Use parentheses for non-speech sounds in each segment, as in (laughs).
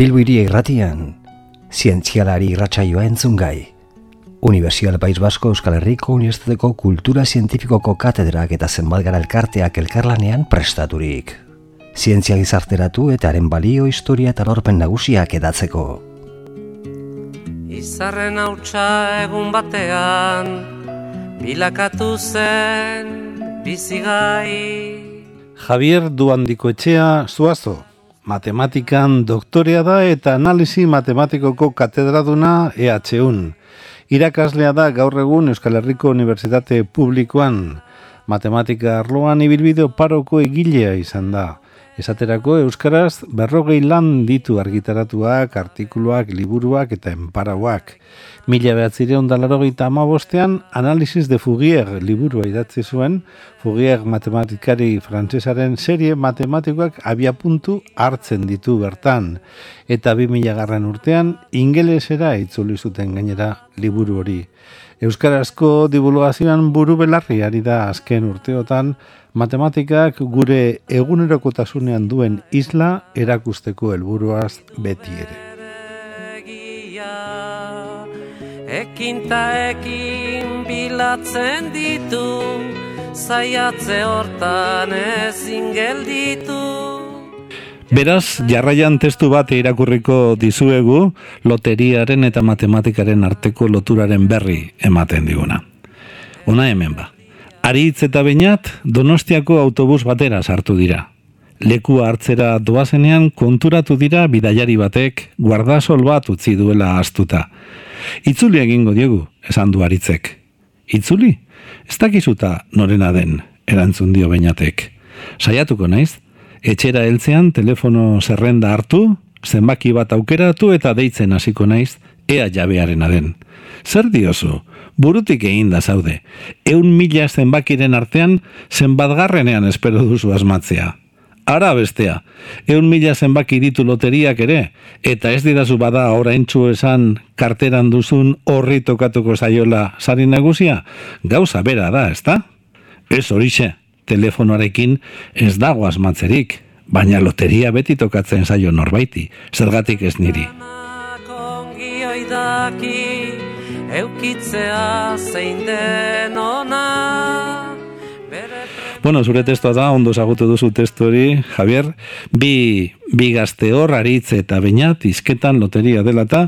Bilbiri irratian, zientzialari irratsaioa entzun gai. Universial País Basko Euskal Herriko Unibertsitateko Kultura Zientifikoko katedrak eta zenbat gara elkarteak elkarlanean prestaturik. Zientzia gizarteratu eta haren balio historia eta lorpen nagusiak edatzeko. Izarren hautsa egun batean, bilakatu zen bizigai. Javier Duandiko etxea zuazo, matematikan doktorea da eta analisi matematikoko katedraduna EH1. Irakaslea da gaur egun Euskal Herriko Unibertsitate Publikoan. Matematika arloan ibilbideo paroko egilea izan da. Esaterako Euskaraz berrogei lan ditu argitaratuak, artikuluak, liburuak eta enparauak. Mila behatzire ondalaro gita amabostean, Analisis de Fugier liburua idatzi zuen, Fugier matematikari frantsesaren serie matematikoak abia puntu hartzen ditu bertan. Eta bi mila garran urtean, ingelesera itzuli zuten gainera liburu hori. Euskarazko divulgazioan buru belarri ari da azken urteotan, matematikak gure egunerokotasunean duen isla erakusteko helburuaz beti ere. Ekin ta ekin bilatzen ditu, zaiatze hortan ezin gelditu. Beraz, jarraian testu bat irakurriko dizuegu, loteriaren eta matematikaren arteko loturaren berri ematen diguna. Ona hemen ba. Aritz eta bainat, donostiako autobus batera sartu dira. Leku hartzera doazenean konturatu dira bidaiari batek guardasol bat utzi duela astuta. Itzuli egingo diegu, esan du aritzek. Itzuli? Ez dakizuta norena den, erantzun dio bainatek. Saiatuko naiz? Etxera heltzean telefono zerrenda hartu, zenbaki bat aukeratu eta deitzen hasiko naiz, ea jabearena den. Zer diozu? Burutik egin da zaude. Eun mila zenbakiren artean, zenbatgarrenean espero duzu asmatzea. Ara bestea, eun mila zenbaki ditu loteriak ere, eta ez didazu bada oraintzu esan karteran duzun horri tokatuko zaiola sari nagusia, gauza bera da, ezta? Ez horixe, telefonoarekin ez dago asmatzerik, baina loteria beti tokatzen zaio norbaiti, zergatik ez niri. Eukitzea zein den ona Bueno, zure testoa da, ondo zagutu duzu testu hori, Javier, bi, bi gazte hor, aritze eta bainat, izketan loteria dela eta,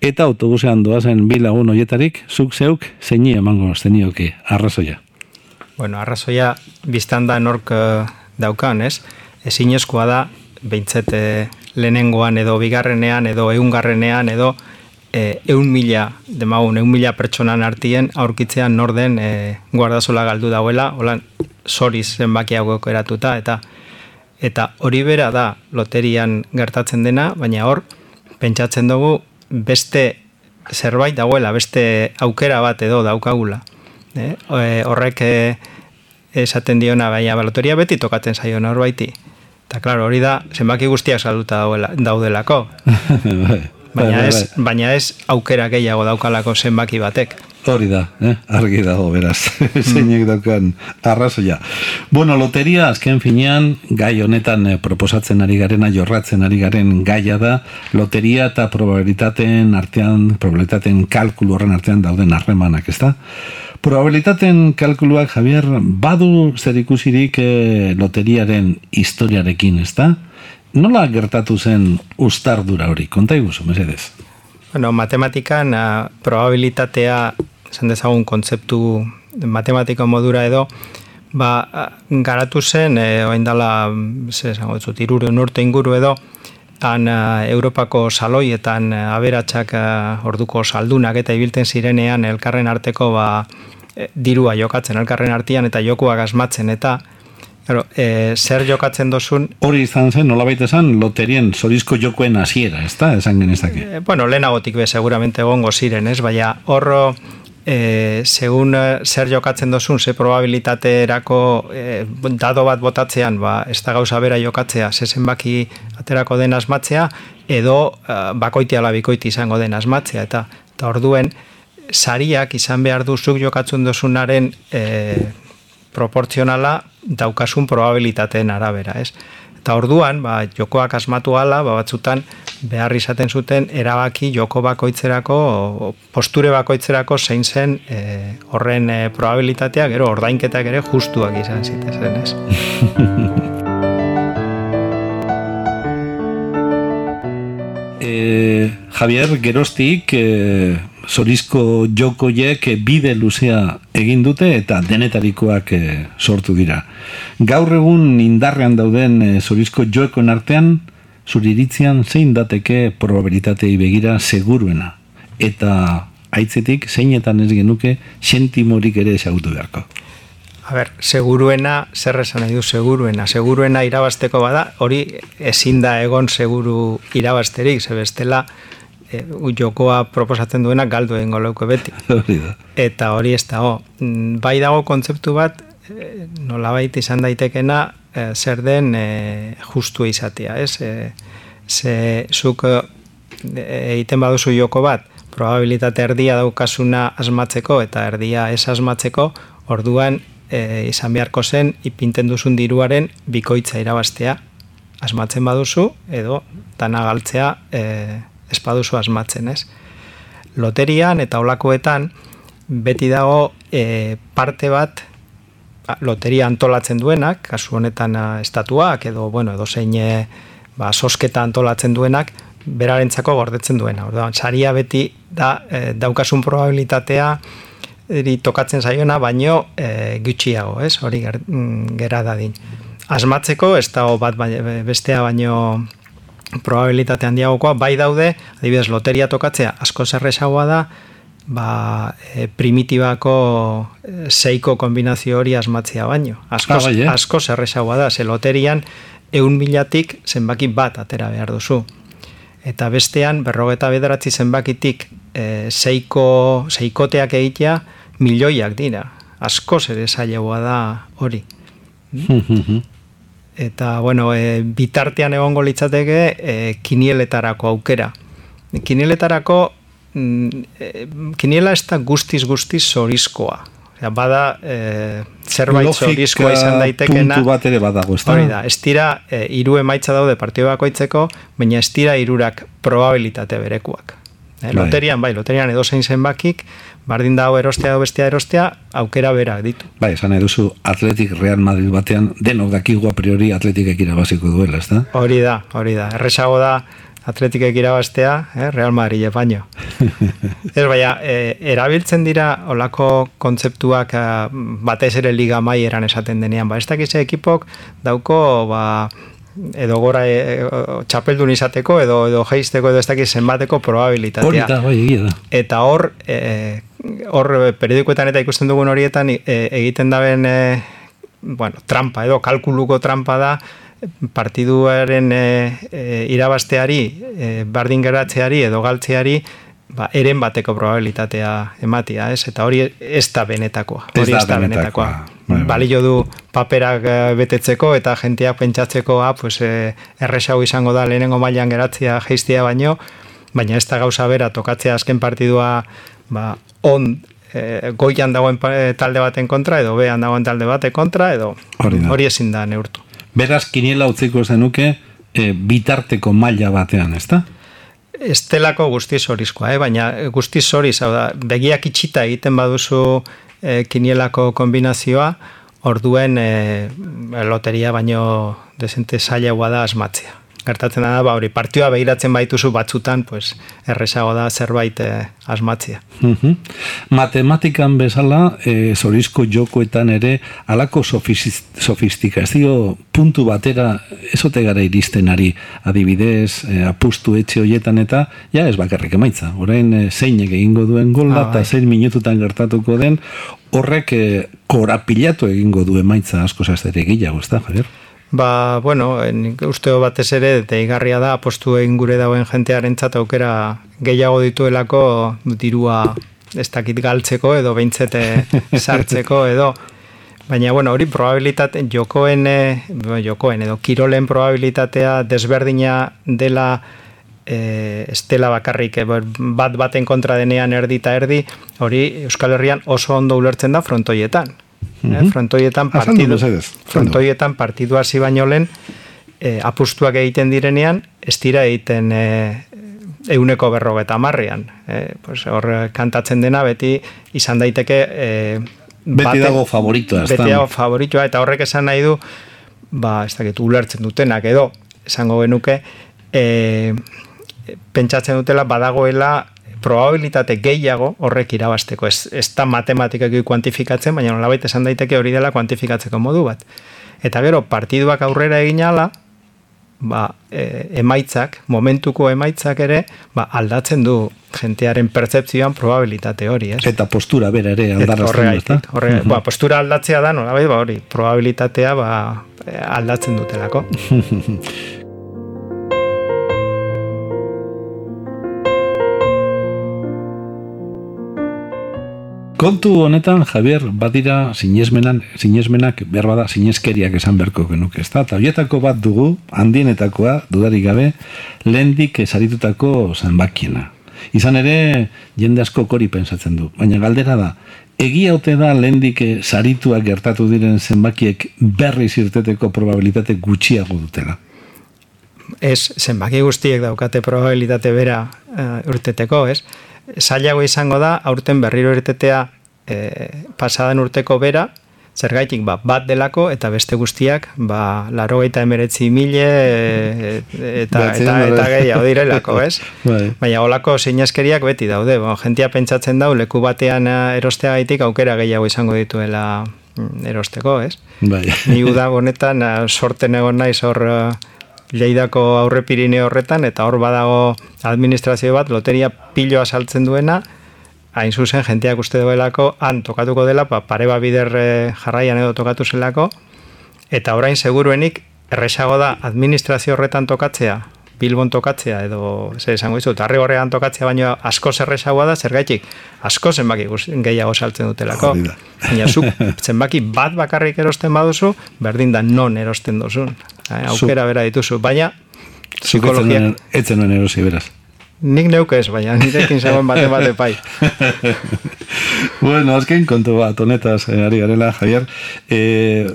eta autobusean doazen bi lagun hoietarik, zuk zeuk, zeini emango zenioke, arrazoia. Bueno, arrazoia biztan da nork uh, daukan, ez? Ezin da, behintzete lehenengoan edo bigarrenean edo eungarrenean edo e, eun mila, demagun, eun mila pertsonan artien aurkitzean norden e, guardazola galdu dauela, holan soriz zenbaki hauek eratuta, eta eta hori bera da loterian gertatzen dena, baina hor, pentsatzen dugu beste zerbait dagoela, beste aukera bat edo daukagula. E, horrek e, esaten diona, baina baloteria beti tokatzen zaio norbaiti. Eta, klaro, hori da, zenbaki guztiak salduta daudelako. (laughs) baina, bai, ez, bai. baina ez aukera gehiago daukalako zenbaki batek. Hori da, eh? argi dago, beraz, (laughs) zeinek daukan arrazoia. Bueno, loteria, azken finean, gai honetan eh, proposatzen ari garena, jorratzen ari garen gaia da, loteria eta probabilitateen artean, probabilitateen kalkulu horren artean dauden harremanak, ez da? Probabilitaten kalkuluak, Javier, badu zer ikusirik eh, loteriaren historiarekin, ez da? Nola gertatu zen ustardura hori? Konta iguzu, mesedez? Bueno, matematikan uh, probabilitatea, esan dezagun kontzeptu matematika modura edo, ba, garatu zen, e, oain dala, ze, zango, irure norte inguru edo, han Europako saloietan aberatsak orduko saldunak eta ibilten zirenean elkarren arteko ba, dirua jokatzen elkarren artean eta jokuak asmatzen eta Claro, e, zer jokatzen dozun... Hori izan zen, nola baita esan, loterien zorizko jokoen hasiera, ez da, esan genezake? E, bueno, lehenagotik be, seguramente gongo ziren, ez? Baina, horro, e, segun zer jokatzen dozun, ze probabilitaterako e, dado bat botatzean, ba, ez da gauza bera jokatzea, ze zenbaki aterako den asmatzea, edo uh, bakoiti bikoiti izango den asmatzea, eta, eta orduen, sariak izan behar duzuk jokatzen dozunaren e, proportzionala daukasun probabilitateen arabera, ez? Eta orduan, ba, jokoak asmatu ala, ba, batzutan behar izaten zuten erabaki joko bakoitzerako, posture bakoitzerako zein zen e, horren e, probabilitatea, gero ordainketak ere justuak izan zitezen, ez? (laughs) e, Javier, gerostik, e, zorizko jokoiek bide luzea egin dute eta denetarikoak e, sortu dira. Gaur egun indarrean dauden e, zorizko joekon artean, zuriritzian zein dateke probabilitatei begira seguruena. Eta aitzetik zeinetan ez genuke sentimorik ere esagutu beharko. A ber, seguruena, zer esan nahi du seguruena? Seguruena irabasteko bada, hori ezin da egon seguru irabazterik, ze bestela e, jokoa proposatzen duena galdu egingo leuko beti. (laughs) Eta hori ez dago. Mm, bai dago kontzeptu bat, e, nolabait izan daitekena, e, zer den e, justu izatea, ez? E, ze zuk egiten baduzu joko bat, probabilitate erdia daukasuna asmatzeko eta erdia ez asmatzeko, orduan e, izan beharko zen ipinten duzun diruaren bikoitza irabastea asmatzen baduzu edo dana galtzea e, espaduzu asmatzen, ez? Loterian eta olakoetan beti dago e, parte bat loteria antolatzen duenak, kasu honetan estatuak edo bueno, edo zein e, ba, sosketa antolatzen duenak berarentzako gordetzen duena. Orduan, saria beti da e, daukasun probabilitatea eri tokatzen zaiona, baino e, gutxiago, ez? Hori ger, mm, gera dadin. Asmatzeko, ez da bat bestea baino probabilitate handiagokoa, bai daude, adibidez, loteria tokatzea asko zerresagoa da, ba, e, primitibako e, seiko kombinazio hori asmatzea baino. Asko, ah, bai, eh? asko zerresagoa da, ze loterian eun milatik zenbaki bat atera behar duzu. Eta bestean, berrogeta bederatzi zenbakitik e, seiko, seikoteak egitea, milioiak dira. Asko zailagoa da hori. Eta, bueno, e, bitartean egongo litzateke e, kinieletarako aukera. Kinieletarako, mm, e, kiniela ez da guztiz guztiz zorizkoa. bada e, zerbait zorizkoa izan daitekena. puntu bat ere badago, ez da? Hori da, ez dira, e, iru emaitza daude partio bakoitzeko, baina ez dira irurak probabilitate berekuak. E, bai. loterian, bai, loterian edo zein zenbakik, bardin dago erostea bestea erostea, aukera berak ditu. Bai, esan eduzu Atletik Real Madrid batean, denok dakigu a priori Atletik irabaziko duela, ez da? Hori da, hori da. Erresago da Atletik irabaztea, eh, Real Madrid baino. (laughs) ez baina, e, erabiltzen dira olako kontzeptuak e, batez ere liga maieran esaten denean. Ba, ez dakize ekipok dauko, ba, edo gora e, txapeldun izateko edo edo jeisteko edo ez dakiz zenbateko probabilitatea. Hori bai, da, Eta hor, e, hor periodikoetan eta ikusten dugun horietan e, egiten daben e, bueno, trampa edo kalkuluko trampa da partiduaren e, e, irabazteari, e, bardin geratzeari edo galtzeari ba, eren bateko probabilitatea ematia, ez? Eta hori ez da benetakoa. Hori ez da benetakoa. Bai, bai. Balio du paperak eh, betetzeko eta jenteak pentsatzeko, ah, pues, e, erresau izango da lehenengo mailan geratzea geistia baino, baina ez da gauza bera tokatzea azken partidua ba, on e, goian dagoen talde baten kontra edo bean dagoen talde baten kontra edo hori ezin da neurtu. Beraz, kiniela utziko zenuke e, bitarteko maila batean, ez da? estelako guztiz horizkoa, eh? baina guztiz horiz, hau da, begiak itxita egiten baduzu e, kinielako kombinazioa, orduen e, loteria baino desente zailagoa da asmatzea gertatzen da, ba, hori partioa behiratzen baituzu batzutan, pues, errezago da zerbait eh, asmatzia. Mhm. Matematikan bezala, e, zorizko jokoetan ere, alako sofistikazio puntu batera ezote gara iristen ari adibidez, e, apustu etxe hoietan eta, ja ez bakarrik emaitza, orain e, zeinek egingo duen golda ah, eta bai. zein minututan gertatuko den, horrek e, korapilatu egingo du emaitza asko zaztere gilago, ez da, Javier? Ba, bueno, en, usteo batez ere, deigarria da, apostu egin gure dauen jentearen aukera gehiago dituelako dirua ez dakit galtzeko edo behintzete (laughs) sartzeko edo Baina, bueno, hori probabilitate, jokoen, eh, jokoen edo kirolen probabilitatea desberdina dela e, estela bakarrik e, bat baten kontra denean erdi eta erdi, hori Euskal Herrian oso ondo ulertzen da frontoietan. -hmm. frontoietan partidu, frontoietan partidu hasi baino lehen e, apustuak egiten direnean, ez dira egiten e, euneko berrogeta marrian. E, pues, hor kantatzen dena beti izan daiteke... E, beti dago favoritoa. Beti dago favoritoa, eta horrek esan nahi du, ba, ez dakit, ulertzen dutenak edo, esango genuke, e, pentsatzen dutela badagoela probabilitate gehiago horrek irabasteko. Ez, ez da matematikak kuantifikatzen, baina nolabait esan daiteke hori dela kuantifikatzeko modu bat. Eta gero, partiduak aurrera egin ala, ba, e, emaitzak, momentuko emaitzak ere, ba, aldatzen du jentearen percepzioan probabilitate hori, ez? Eta postura bera ere aldarazten du, ez Horre, ba, postura aldatzea da, nolabait, ba, hori, probabilitatea ba, aldatzen dutelako. (laughs) Kontu honetan, Javier, badira sinesmenan, sinesmenak behar bada sineskeriak esan beharko genuke, ez da? Tabietako bat dugu, handienetakoa, dudarik gabe, lehendik esaritutako zenbakiena. Izan ere, jende asko kori pensatzen du. Baina galdera da, egia ote da lehendik sarituak gertatu diren zenbakiek berri zirteteko probabilitate gutxiago dutela? Ez, zenbaki guztiek daukate probabilitate bera uh, urteteko, ez? Zailago izango da, aurten berriro ertetea e, pasadan urteko bera, zergaitik ba, bat delako eta beste guztiak ba, laro gaita emeretzi mile e, eta, eta, eta gehiago direlako, ez? (laughs) Bai. Baina olako sineskeriak beti daude, ba, jentia pentsatzen dau, leku batean erostea gaitik aukera gehiago izango dituela mm, erosteko, ez? Bai. Ni uda honetan sorten egon naiz hor Leidako aurre pirine horretan, eta hor badago administrazio bat, loteria piloa saltzen duena, hain zuzen, jenteak uste duelako, han tokatuko dela, pa, pareba bider eh, jarraian edo tokatu zelako, eta orain seguruenik, erresago da administrazio horretan tokatzea, Bilbon tokatzea edo ze esango dizu tarri horrean tokatzea baino asko zerresagoa da zergaitik asko zenbaki gehiago saltzen dutelako. Baina zu (laughs) zenbaki bat bakarrik erosten baduzu berdin da non erosten duzun aukera bera dituzu baina psikologia etzen nuen erosi beraz Nik neuke ez, baina nirekin zegoen bate bate pai. (laughs) bueno, azken kontu bat, honetaz, eh, ari garela, Javier. Eh,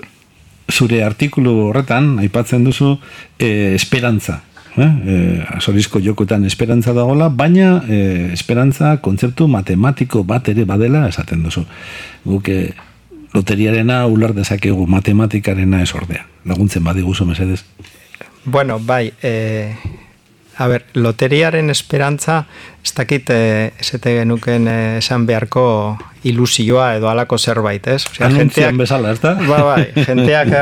zure artikulu horretan, aipatzen duzu, eh, esperantza eh? e, azorizko jokotan esperantza dagola, baina e, esperantza kontzertu matematiko bat ere badela esaten duzu. Guke loteriarena ular dezakegu matematikarena ez ordea. Laguntzen badiguzu mesedez. Bueno, bai, e, a ber, loteriaren esperantza, ez dakit eh, esete genuken eh, esan beharko ilusioa edo alako zerbait, ez? Osea, jenteak, bezala, ez da? Ba, bai, jenteak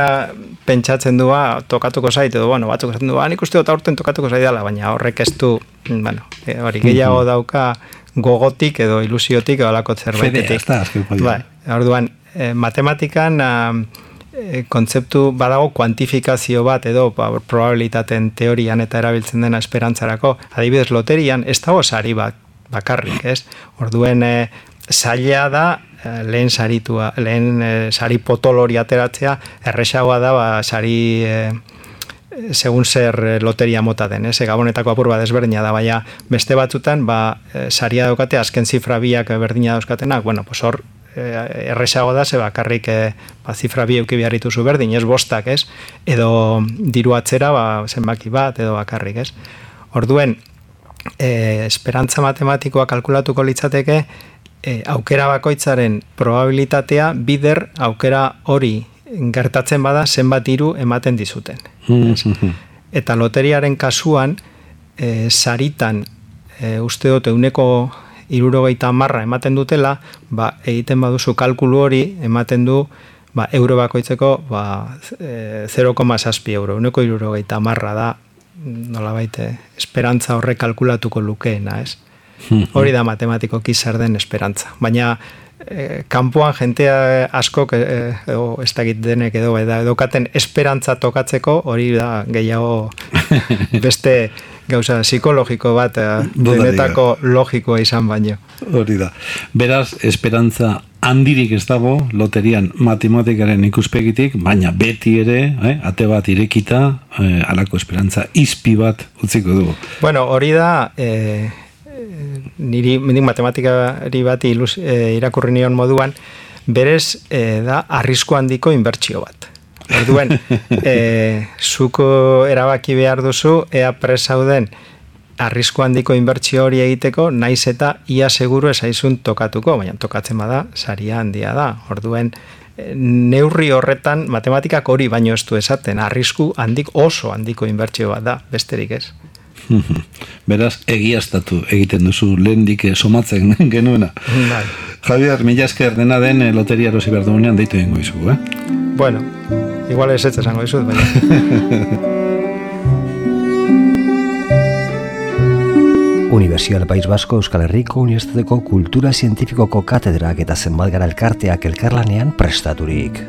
pentsatzen dua tokatuko zait, edo, bueno, batzuk esaten du, nik uste dut aurten tokatuko zait dela, baina horrek ez du, bueno, e, hori gehiago dauka gogotik edo ilusiotik edo alako zerbaitetik. Bai, orduan, e, matematikan e, kontzeptu badago kuantifikazio bat edo ba, probabilitaten teorian eta erabiltzen dena esperantzarako, adibidez loterian ez dago sari bat bakarrik, ez? Orduen e, zaila da Eh, lehen saritua, lehen e, sari potolori ateratzea, erresagoa da, ba, sari e, segun zer loteria mota den, ez? Gabonetako apur bat desberdina da, baina beste batzutan, ba, saria daukate, azken zifra biak berdina dauzkatenak, bueno, pues hor, erresago da, ze bakarrik e, ba, zifra bi euki zu berdin, ez bostak, ez? Edo diru atzera, ba, zenbaki bat, edo bakarrik, ez? Orduen, e, esperantza matematikoa kalkulatuko litzateke, e, aukera bakoitzaren probabilitatea bider aukera hori gertatzen bada zenbat hiru ematen dizuten. Mm-hmm. Eta loteriaren kasuan e, saritan e, uste dut euneko irurogeita marra ematen dutela, ba, egiten baduzu kalkulu hori ematen du ba, euro bakoitzeko ba, e, 0,6 euro. Euneko irurogeita marra da nola baite, esperantza horre kalkulatuko lukeena, ez? Hori da matematiko zer den esperantza. Baina e, kanpoan jentea asko e, edo ez dakit denek edo edo edokaten esperantza tokatzeko hori da gehiago (laughs) beste gauza psikologiko bat denetako logikoa izan baino. Hori da. Beraz, esperantza handirik ez dago loterian matematikaren ikuspegitik, baina beti ere, eh, ate bat irekita, eh, alako esperantza izpi bat utziko dugu. Bueno, hori da, eh, niri mendik matematikari bat ilus, e, irakurri nion moduan, berez e, da arrisku handiko inbertsio bat. Orduen, (laughs) e, zuko erabaki behar duzu, ea presauden arrisku handiko inbertsio hori egiteko, naiz eta ia seguru esaizun tokatuko, baina tokatzen bada, saria handia da. Orduen, neurri horretan, matematikak hori baino ez du esaten, arrisku handik oso handiko inbertsio bat da, besterik ez. (laughs) Beraz, egiaztatu egiten duzu lehendik somatzen (laughs) genuena. Bai. Javier, mila esker dena den eh, loteria erosi behar dugunean deitu egingo izu, eh? Bueno, igual ez ez esango izut, baina. (laughs) Universidad País Basko Euskal Herriko Unibertsitateko Kultura Zientifikoko Katedrak eta zenbat gara elkarteak elkarlanean prestaturik.